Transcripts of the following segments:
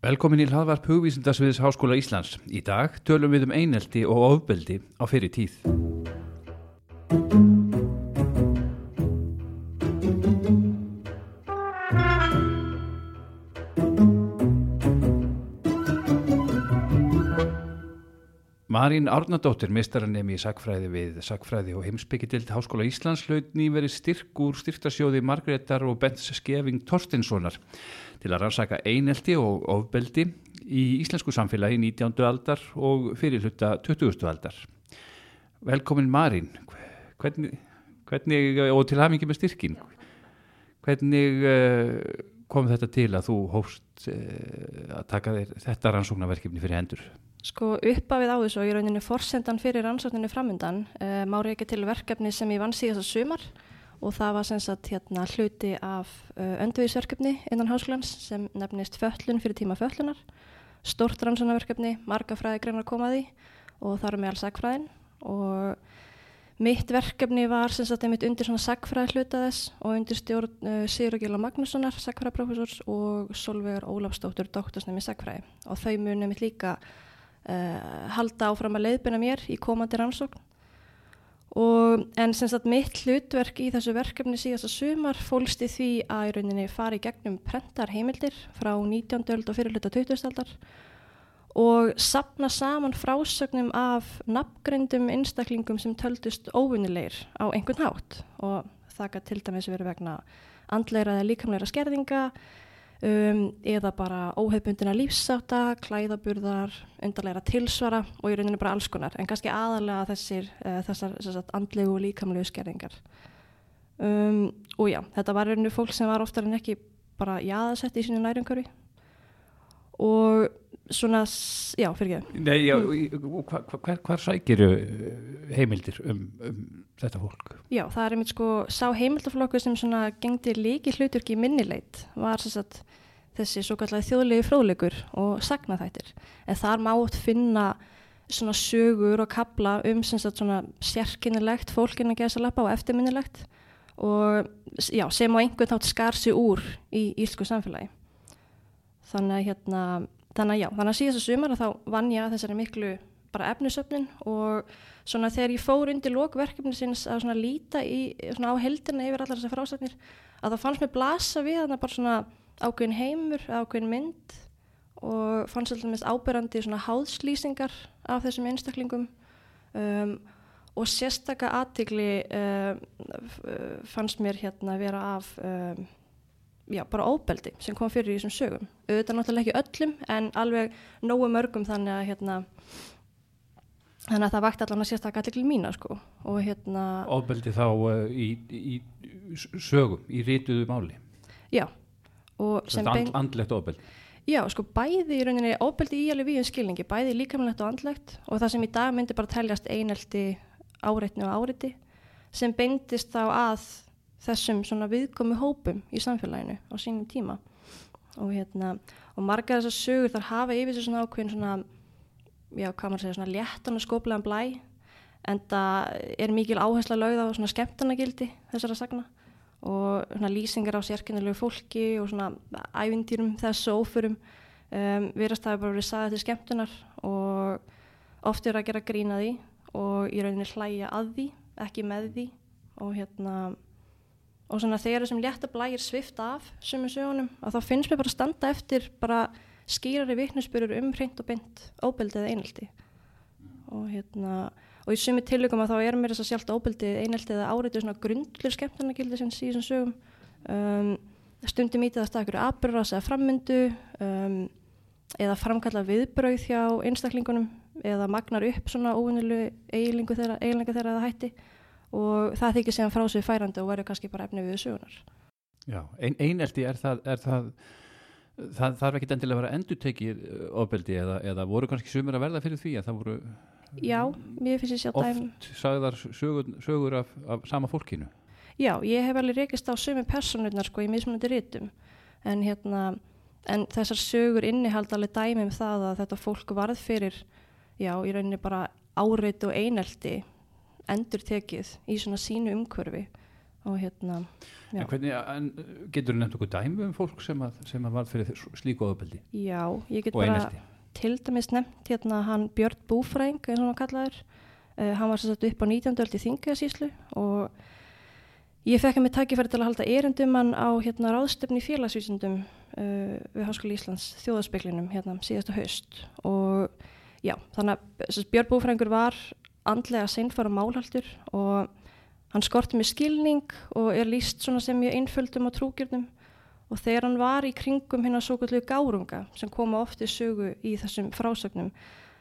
Velkomin í hlaðvarp hugvísindasviðs Háskóla Íslands. Í dag tölum við um einelti og ofbeldi á fyrir tíð. Marín Árnadóttir, mistaranemi í sagfræði við sagfræði og heimsbyggjadild Háskóla Íslands hlaut nýverið styrk úr styrktasjóði Margreðar og Bents Skeving Torstinssonar til að rannsaka einelti og ofbeldi í íslensku samfélagi 19. aldar og fyrirluta 20. aldar. Velkomin Marín, hvernig, hvernig og til hafingi með styrkin, hvernig uh, kom þetta til að þú hófst uh, að taka þetta rannsóknarverkefni fyrir hendur? Sko uppafið á þessu og í rauninni forsendan fyrir rannsókninni framöndan uh, mári ekki til verkefni sem ég vann síðast að sumar og það var sem sagt hérna hluti af uh, öndviðisverkefni innan háskólans sem nefnist föllun fyrir tíma föllunar, stort rannsóknarverkefni, marga fræðigreinar komaði og það eru með alls sagfræðin og mitt verkefni var sem sagt einmitt undir svona sagfræð hluta þess og undir stjórn uh, Sigur Gila Magnussonar, sagfræðprofessors og Solvegar Ólafsdóttur, doktorsnemi sagfræði og þau muni mitt líka uh, halda áfram að leiðbina mér í komandi rannsókn og en sem sagt mitt hlutverk í þessu verkefni síðast að sumar fólst í því að í rauninni fari gegnum prentar heimildir frá 19. öld og fyrirluta 20. aldar og sapna saman frásögnum af nafngrindum einstaklingum sem töldust óvunilegir á einhvern hátt og það kann til dæmis verið vegna andleira eða líkamleira skerðinga um, eða bara óhefbundina lífsáta, klæðaburðar, undarleira tilsvara og í rauninu bara alls konar en kannski aðalega þessir, uh, þessar sagt, andlegu og líkamlegu skerðingar. Um, og já, þetta var rauninu fólk sem var oftar en ekki bara jaðasett í sínu nærumkörfi og svona, já, fyrir ekki. Nei, já, hvar, hvar, hvar sækir heimildir um, um þetta fólk? Já, það er einmitt sko, sá heimildaflokku sem svona gengdi líki hluturki minnileit var að þessi svo kallega þjóðlegi fróðlegur og sagnaþættir. En þar mátt finna svona sögur og kabla um sagt svona sérkynilegt fólkin að gesa lappa og eftirminnilegt og já, sem á einhvern nátt skar sig úr í ílsku samfélagi. Þannig að hérna, þannig að já, þannig að síðast að sumar að þá vann ég að þessari miklu bara efnisöfnin og svona þegar ég fór undir lókverkefni sinns að svona líta í, svona á heldina yfir allar þessar frásagnir að það fannst mér blasa við að það bara svona ákveðin heimur, ákveðin mynd og fannst alltaf mest ábyrrandi svona háðslýsingar af þessum einstaklingum um, og sérstakka aðtigli um, fannst mér hérna vera af um, já, bara óbeldi sem kom fyrir í þessum sögum. Auðvitað náttúrulega ekki öllum en alveg nógu mörgum þannig að hérna þannig að það vakti allavega sérstakka aðtikli mína sko. Og hérna Óbeldi þá uh, í, í, í sögum, í rítuðu máli. Já og sem and, andlegt óbeldi Já, sko bæði í rauninni óbeldi í alveg við um skilningi, bæði líkamlegt og andlegt og það sem í dag myndi bara teljast einelti áreitni og áreiti sem beindist þá að þessum svona viðkomi hópum í samfélaginu á sínum tíma. Og hérna, og margar þessar sögur þar hafa yfir þessu svona ákveðin svona já, hvað maður segja, svona léttan og skóplegan blæ en það er mikil áhersla lögð á svona skemmtarnagildi þessara sagna. Og svona lýsingar á sérkennilegu fólki og svona ævindýrum þessu óförum um, viðrast það bara verið sagðið til skemmtunar og oft er að gera grína því og í rauninni hlæja að því, ekki með því. Og hérna og svona þegar þessum létta blægir svifta af sumum sögunum að þá finnst mér bara að standa eftir bara skýrari viknusbyrjur um hreint og beint óbeldið einelti. Og hérna og í sumi tilökum að þá er mér þess að sjálft óbeldið einelti eða áreitið svona grundlir skemmtarnagildi sem síðan sögum. Um, stundum ítið að stakkur aðbyrðast eða frammyndu um, eða framkalla viðbrauð hjá einstaklingunum eða magnar upp svona óvunilu eiginlingu þeirra, þeirra eða hætti og það þykir síðan frá sig færandi og verður kannski bara efni við sögunar Já, ein, einelti er það, er það það þarf ekki endilega að vera endutekið ofbeldi eða, eða voru kannski sumur að verða fyrir því að það voru Já, Oft sagðar sögur, sögur af, af sama fólkinu? Já, ég hef alveg rekist á sumi personurnar sko í mismunandi rítum en hérna en þessar sögur innihald alveg dæmi um það að þetta fólk varð fyrir já, í rauninni bara áreit og einelti endur tekið í svona sínu umkörfi og hérna. En hvernig, en getur þú nefnt okkur dæmi um fólk sem að, sem að var fyrir slíku ofbeldi já, ég get bara til dæmis nefnt hérna hann Björn Búfræng eins og hann kallaður uh, hann var satt upp á 19. öld í Þingasíslu og ég fekk að mig tækifæri til að halda erindum hann á hérna ráðstöfni félagsvísundum uh, við Háskóli Íslands þjóðaspeklinum hérna síðasta haust og já, þannig að Björn Búfrængur var andlega seinfara málhaldur og hann skorti með skilning og er líst svona sem mjög einföldum og trúgjörnum. Og þegar hann var í kringum hérna svo gullu gárunga sem koma oft í sögu í þessum frásögnum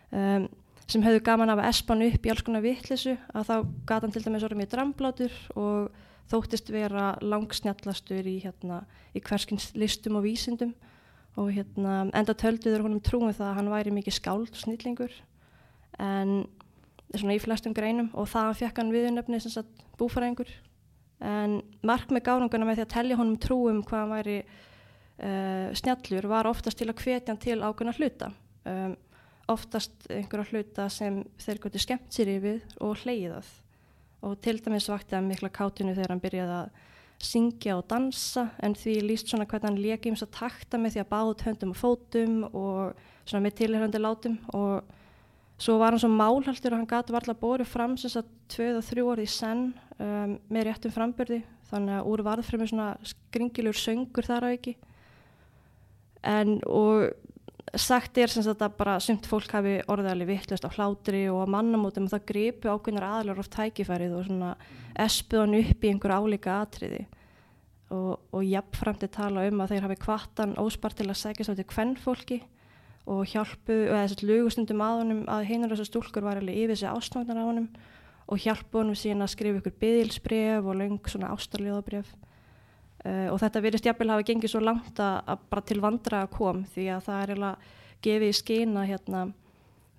um, sem hefðu gaman af að espan upp í alls konar vittlisu að þá gata hann til dæmis orðið mjög dramblátur og þóttist vera langsnjallastur í, hérna, í hverskins listum og vísindum. Og hérna, enda tölduður honum trúum það að hann væri mikið skáld og snillingur. En svona í flestum greinum og það fekk hann viðunöfni sem sagt búfæringur en mark með gárunguna með því að tellja honum trúum hvað hann væri uh, snjallur var oftast til að hvetja hann til ákveðna hluta. Um, oftast einhverja hluta sem þeir goti skemmt sér yfir og hleyðað og til dæmis vakti hann mikla kátinu þegar hann byrjaði að syngja og dansa en því líst svona hvernig hann leki um að takta með því að báða höndum og fótum og svona með tilhörandi látum og svo var hann svo málhaldur og hann gæti varla bórið fram sem sagt tvöð og þrjú orði í senn um, með réttum frambyrði þannig að úr varðfremi svona skringilur söngur þar á ekki. En og sagt er sem sagt að bara sumt fólk hafi orðaðali vittlust á hlátri og á mannamótum og það gripu ákveðnar aðlar of tækifærið og svona espuð hann upp í einhver álíka atriði. Og, og jafnframt er tala um að þeir hafi kvartan óspart til að segja svo til hvern fólki og hjálpu, eða þess að lugustundum að honum að heinar þessar stúlkur var alveg yfir sig ástofnar á honum og hjálpu honum síðan að skrifa ykkur byðilsbref og löng svona ástarljóðabref Uh, og þetta verist jafnvel hafa gengið svo langt að, að bara til vandra að kom því að það er eiginlega gefið í skina hérna,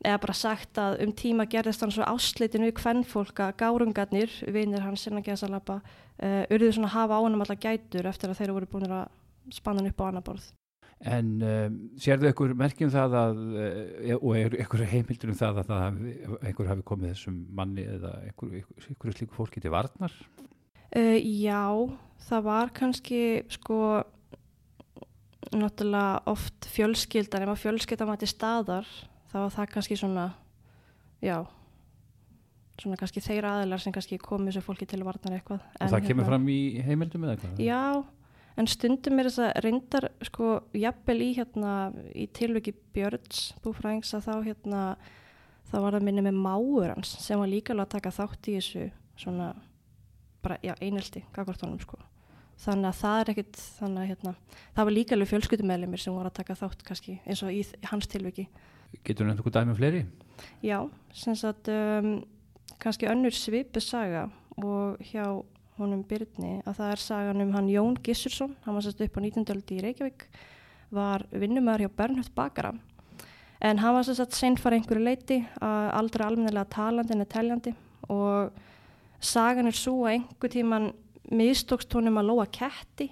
eða bara sagt að um tíma gerðist hann svo áslitin við hvern fólk að gárungarnir, vinir hans sinna geðsalapa, uh, urðuð svona að hafa á hann allar gætur eftir að þeir voru búin að spanna hann upp á annar borð. En um, sérðu ykkur merkjum það að, uh, og er ykkur heimildur um það að það hafi, ykkur hafi komið þessum manni eða ykkur slíku fólki til varnar? Uh, já, það var kannski sko náttúrulega oft fjölskyldan, ef að fjölskyldan var til staðar þá var það kannski svona já svona kannski þeir aðilar sem kannski komið þessu fólki til varnar eitthvað. Og það kemur fram í heimildum eða eitthvað? Já, en stundum er þess að reyndar sko jafnvel í hérna í tilviki Björns búfræðings að þá hérna þá var það minni með máur hans sem var líka alveg að taka þátt í þessu svona bara, já, einelti, gagvartónum sko. Þannig að það er ekkit, þannig að hérna, það var líka alveg fjölskyldumælimir sem voru að taka þátt kannski eins og í, hans tilviki. Getur þú nefnt okkur dæmi um fleiri? Já, sem sagt, um, kannski önnur svipu saga og hjá honum Byrni að það er sagan um hann Jón Gissursson, hann var sérst upp á 19. öldi í Reykjavík, var vinnumæður hjá Bernhöft Bakara. En hann var sérst seinfara einhverju leiti, aldrei almennilega talandi en teljandi og sagan er svo að einhver tíman mistókst honum að lóa ketti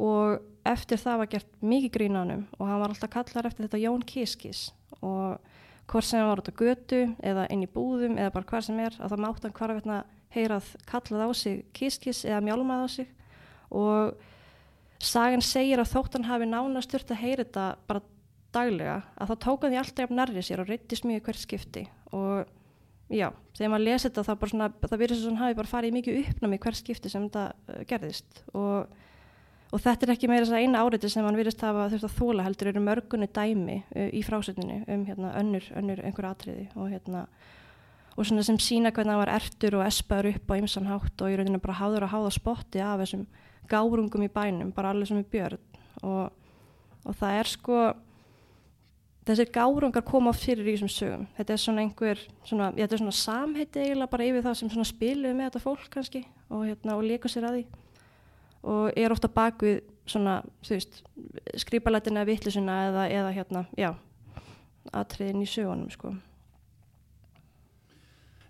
og eftir það var gert mikið grín á hann og hann var alltaf kallar eftir þetta Jón Kiskis og hvort sem hann var út á götu eða inn í búðum eða bara hver sem er að það mátt hann hvar að heyrað kallað á sig Kiskis eða mjálmað á sig. Og sagan segir að þótt hann hafi nána stört að heyra þetta bara daglega að þá tók hann því alltaf nærrið sér og reyttist mjög hvert skipti. Og já, þegar maður lesi þetta þá bara svona, það verður hann hafi bara farið mikið uppnámi hver skipti sem þetta uh, gerðist. Og, og þetta er ekki meira þess að eina áriði sem hann verðist hafa þurft að þóla heldur eru mörgunni dæmi uh, í frásögninu um hérna önnur, önnur einhver atriði og hérna og svona sem sína hvernig hann var ertur og espaður upp á ymsan hátt og í rauninu bara háður að háða spotti af þessum gárungum í bænum, bara allir sem er björn. Og, og það er sko þessir gárungar koma oft fyrir í þessum sögum. Þetta er svona einhver, svona, þetta er svona samheiti eiginlega bara yfir það sem spiluð með þetta fólk kannski og, hérna, og leikur sér að því. Og er ofta bakvið svona, þú veist skrýpalætina vittlisuna eða, eða hérna, já aðtriðin í sögunum sko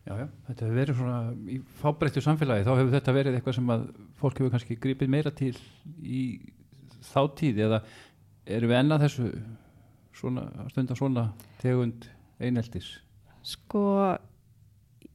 Já, já, þetta hefur verið svona í fábreyttu samfélagi, þá hefur þetta verið eitthvað sem að fólk hefur kannski gripið meira til í þá tíð eða eru við ennað þessu svona, stundar svona tegund eineltis? Sko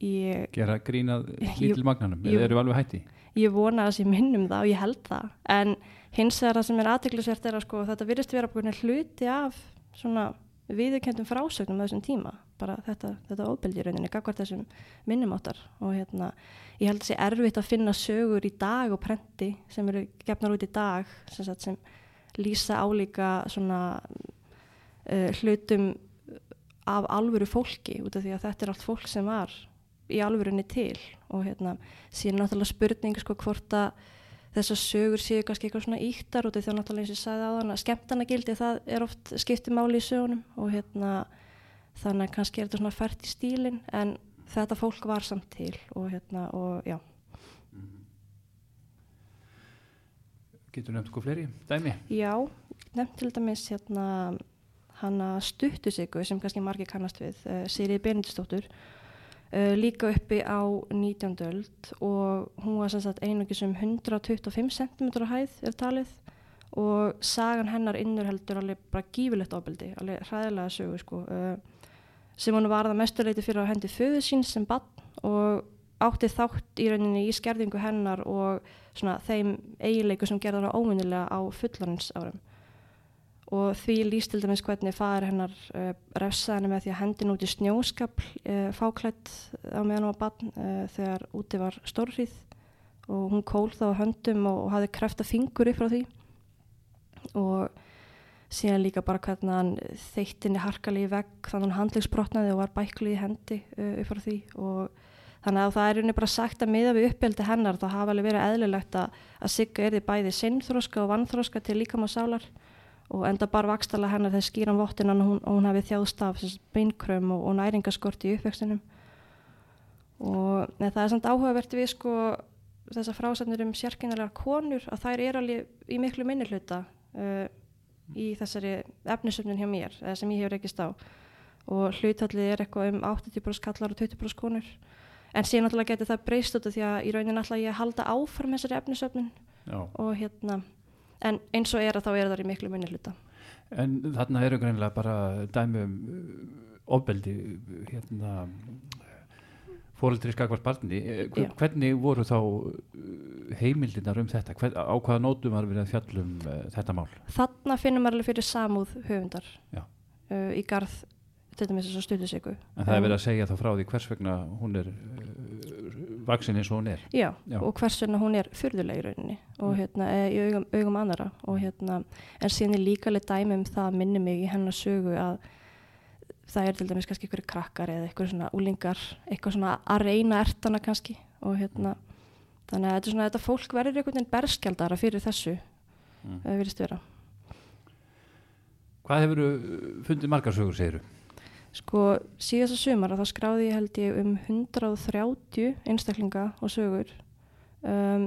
ég gera grínað lítil magnanum eða eru við alveg hætti? ég vona að þessi minnum það og ég held það. En hins vegar það sem er aðteglisvert er að sko þetta virðist vera búin hluti af svona viðurkendum frásögnum þessum tíma, bara þetta, þetta ofbeldi í rauninni, gagvar þessum minnumáttar og hérna, ég held að það sé erfitt að finna sögur í dag og prenti sem eru gefnar út í dag sem, sagt, sem lýsa álíka svona uh, hlutum af alvöru fólki út af því að þetta er allt fólk sem var í alvörunni til. Og hérna síðan náttúrulega spurning sko hvort að þessar sögur séu kannski eitthvað svona íktar út af því að náttúrulega eins og ég sagði á þann að skemmtana gildi það er oft skiptimáli í sögunum. Og hérna þannig að kannski er þetta svona fært í stílin en þetta fólk var samt til og hérna og já Getur nefnt eitthvað fleiri dæmi? Já, nefnt til dæmis hérna hanna Stuttusiku sem kannski margir kannast við, uh, Sirið Benindistóttur uh, líka uppi á 19. öld og hún var sannsagt einugis um 125 cm á hæð er talið og sagan hennar innur heldur alveg bara gífilegt ábeldi, alveg hræðilega sögu sko, uh, sem hún var það mestuleiti fyrir að hendi föðu sín sem bann og átti þátt í rauninni í skerðingu hennar og svona þeim eiginleiku sem gerða hana óvinnilega á fullanins árum og því líst til dæmis hvernig fæður hennar uh, refsaði henni með því að hendin út í snjóskapl uh, fáklætt á meðan á bann uh, þegar úti var stórrið og hún kól þá höndum og, og hafði krefta fingur upp frá því. Og síðan líka bara hvernig hann þeittinni harkali í vegg þannig hann handlegsbrotnaði og var bæklu í hendi upp frá því. Og þannig að það er unni bara sagt að miða við uppbyldi hennar þá hafa alveg verið eðlilegt að, að sigga erði bæði sinnþróska og vannþróska til líkam á sálar og enda bara vakstala hennar þegar skýran vottin og hún, hún hafi þjáðst af beinkrömm og, og næringaskort í uppvextinum. Og neð, það er samt áhugavert við sko þessar frásætnir um sérkynarlegar konur að þær eru alveg í miklu minni hluta uh, í þessari efnisöfnun hjá mér, sem ég hefur ekki stá og hlutallið er eitthvað um 80% kallar og 20% konur. En síðan náttúrulega getur það breyst út af því að í raunin alltaf ég halda áfram þessari efnisöfnun. Og hérna en eins og er að þá er það í miklu minni hluta. En þarna eru greinlega bara dæmi um ofbeldi hérna fóreldri skakvart barni Hver, hvernig voru þá heimildinar um þetta? Hver, á hvaða nótum var við að fjallum uh, þetta mál? Þarna finnum maður alveg fyrir samúð höfundar uh, í garð til dæmis þess að stuðu sig En það er verið að segja þá frá því hvers vegna hún er vaksin eins og hún er. Já, Já. og hvers vegna hún er fyrðuleg í rauninni og mm. hérna, í augum, augum annara og hérna, en síðan er líka alveg dæmi um það minni mig í hennar sögu að það er til dæmis kannski einhverju krakkar eða einhverju svona úlingar eitthvað svona að reyna ertana kannski og hérna, þannig að þetta, svona, þetta fólk verður einhvern veginn berskjaldara fyrir þessu mm. það verðist vera Hvað hefur fundið margarsögur, segiru? Sko síðast að sumar að það skráði ég held ég um 130 einstaklinga og sögur. Um,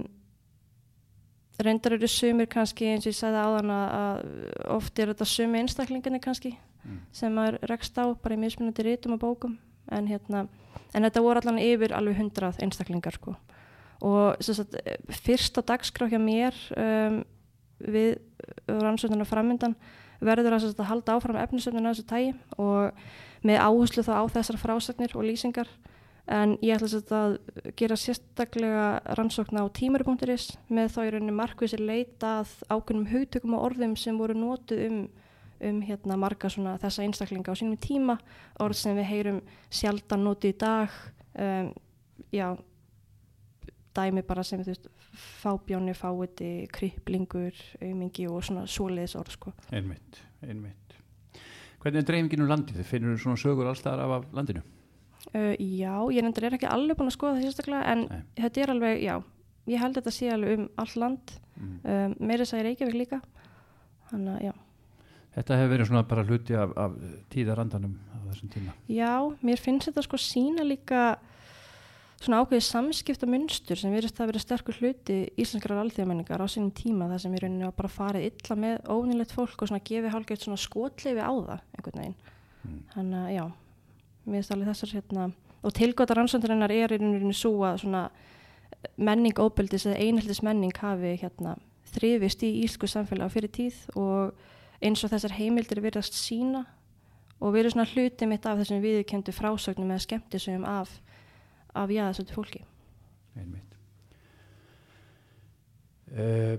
reyndar eru sumir kannski eins og ég sagði áðan að oft er þetta sumi einstaklinginni kannski mm. sem maður rekst á bara í mismunandi rítum og bókum en, hérna, en þetta voru allan yfir alveg 100 einstaklingar sko. Og sagt, fyrst á dagskrá hjá mér um, við rannsóknuna framöndan verður að, að halda áfram efnisöfnuna þessu tægi og með áherslu þá á þessar frásagnir og lýsingar en ég ætla að gera sérstaklega rannsókna á tímari.is með þá í rauninni markvísir leitað ákveðnum hugtökum og orðum sem voru nótuð um, um hérna, marga svona, þessa einstaklinga á sínum tíma orð sem við heyrum sjaldan nótið í dag um, já dæmi bara sem þú veist fábjóni, fáiti, kryplingur aumingi og svona svoleiðis orð sko. Einmitt, einmitt Hvernig er dreifingin um landið? Finnur þú svona sögur allstaðar af, landinu? Uh, já, ég endur er ekki alveg búin að skoða það sérstaklega en Nei. þetta er alveg, já ég held þetta sé alveg um all land mm. um, meira þess að ég er Reykjavík líka þannig að já Þetta hefur verið svona bara hluti af, af tíðarandanum á þessum tíma Já, mér finnst þetta sko sína líka svona ákveðið samskipta munstur sem verist að vera sterkur hluti íslenskrar alþjóðamenningar á sínum tíma þar sem í rauninni bara farið illa með ónilegt fólk og svona gefið hálfgeitt svona skotleifi á það einhvern veginn mm. þannig að já, mér finnst alveg þessar hérna, og tilgóta rannsöndarinnar er í rauninni svo að svona menning óbyldis eða einhildis menning hafi hérna þrifist í íslensku samfélag fyrir tíð og eins og þessar heimildir verðast sína og verður svona hluti mitt af þessum viðkendu frásögnum eða skemmtisögum af af jáðasöldu fólki. Einmitt. Uh,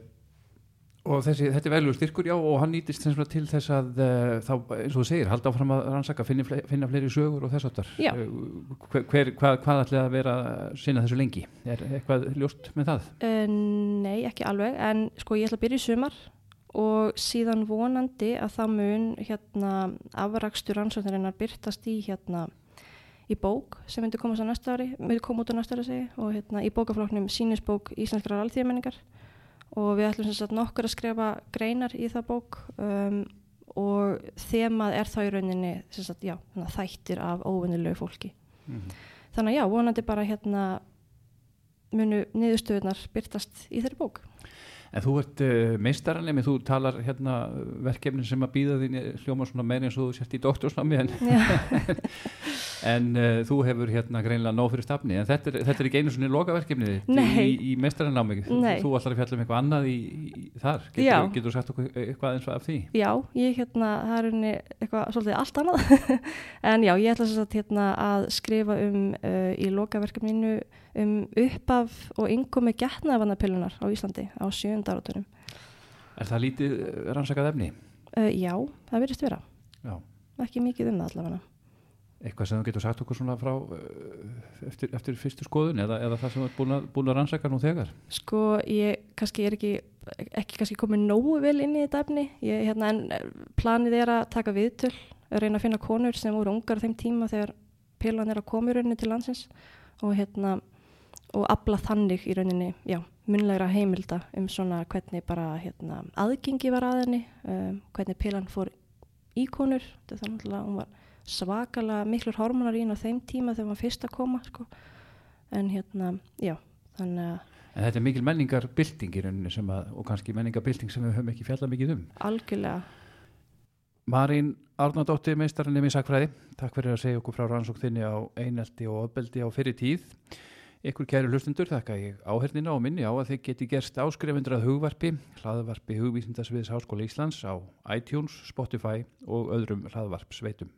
og þessi, þetta er veljú styrkur já og hann nýtist til þess að uh, þá, eins og þú segir, halda áfram að rannsaka finna, fle finna fleiri sögur og þess Já. hver, hver, hvað, hvað ætlaði að vera sinna þessu lengi? Er eitthvað ljóst með það? Uh, nei, ekki alveg, en sko ég ætla að byrja í sumar og síðan vonandi að það mun hérna afrakstur rannsóknarinnar byrtast í hérna í bók sem myndi komast á næsta ári, myndi koma út á næsta ári segi, og hérna í bókafloknum sínisbók Íslenskrar alþýðamenningar og við ætlum sem sagt nokkur að skrifa greinar í það bók um, og þemað er þá í rauninni sem sagt, já, að þættir af óvinnilegu fólki. Mm -hmm. Þannig að já, vonandi bara hérna munu niðurstöðunar byrtast í þeirri bók. En þú ert uh, meistaranemi, þú talar hérna verkefnin sem að býða þín hljóma svona meira eins og þú sért í doktorsnami en, en uh, þú hefur hérna greinlega nóg fyrir stafni en þetta er, þetta er ekki einu svona lokaverkefni í, í meistaranami, þú ætlar að fjalla um eitthvað annað í, í þar, getur, getur þú sagt okkur eitthvað eins og af því? Já, ég hérna, það er unni eitthvað svolítið allt annað en já, ég ætla að, hérna, að skrifa um uh, í lokaverkefninu um uppaf og innkomi getnaðavannapillunar á Íslandi á sjönda áratunum. Er það lítið rannsakað efni? Uh, já, það verðist vera. Já. Ekki mikið um það allavega. Eitthvað sem þú getur sagt okkur svona frá eftir, eftir fyrstu skoðun eða, eða það sem ert búin að, búin að rannsaka nú þegar? Sko, ég kannski er ekki, ekki kannski komið nógu vel inn í þetta efni. Ég, hérna, en planið er að taka viðtöl, að reyna að finna konur sem voru ungar á þeim tíma þegar pillan er að koma í rauninni til landsins og hérna og afla þannig í rauninni, já, munlegra heimilda um svona hvernig bara hérna, aðgengi var að henni, um, hvernig pilan fór í konur, þannig að hún var svakalega miklur hormonar í henn á þeim tíma þegar var fyrst að koma, sko, en hérna, já, þannig að En þetta er mikil að, og kannski menningarbylting sem við höfum ekki fjallað mikið um. Algjörlega. Marín Árnardóttir, meistarinn í Sakfræði, takk fyrir að segja okkur frá rannsók þinni á einelti og ofbeldi á fyrir tíð. Ykkur kæri hlustundur þakka ég áhernina og minni á að þið geti gerst áskrifundur að hugvarpi, hlaðvarpi hugvísindasviðs Háskóla Íslands á iTunes, Spotify og öðrum hlaðvarpsveitum.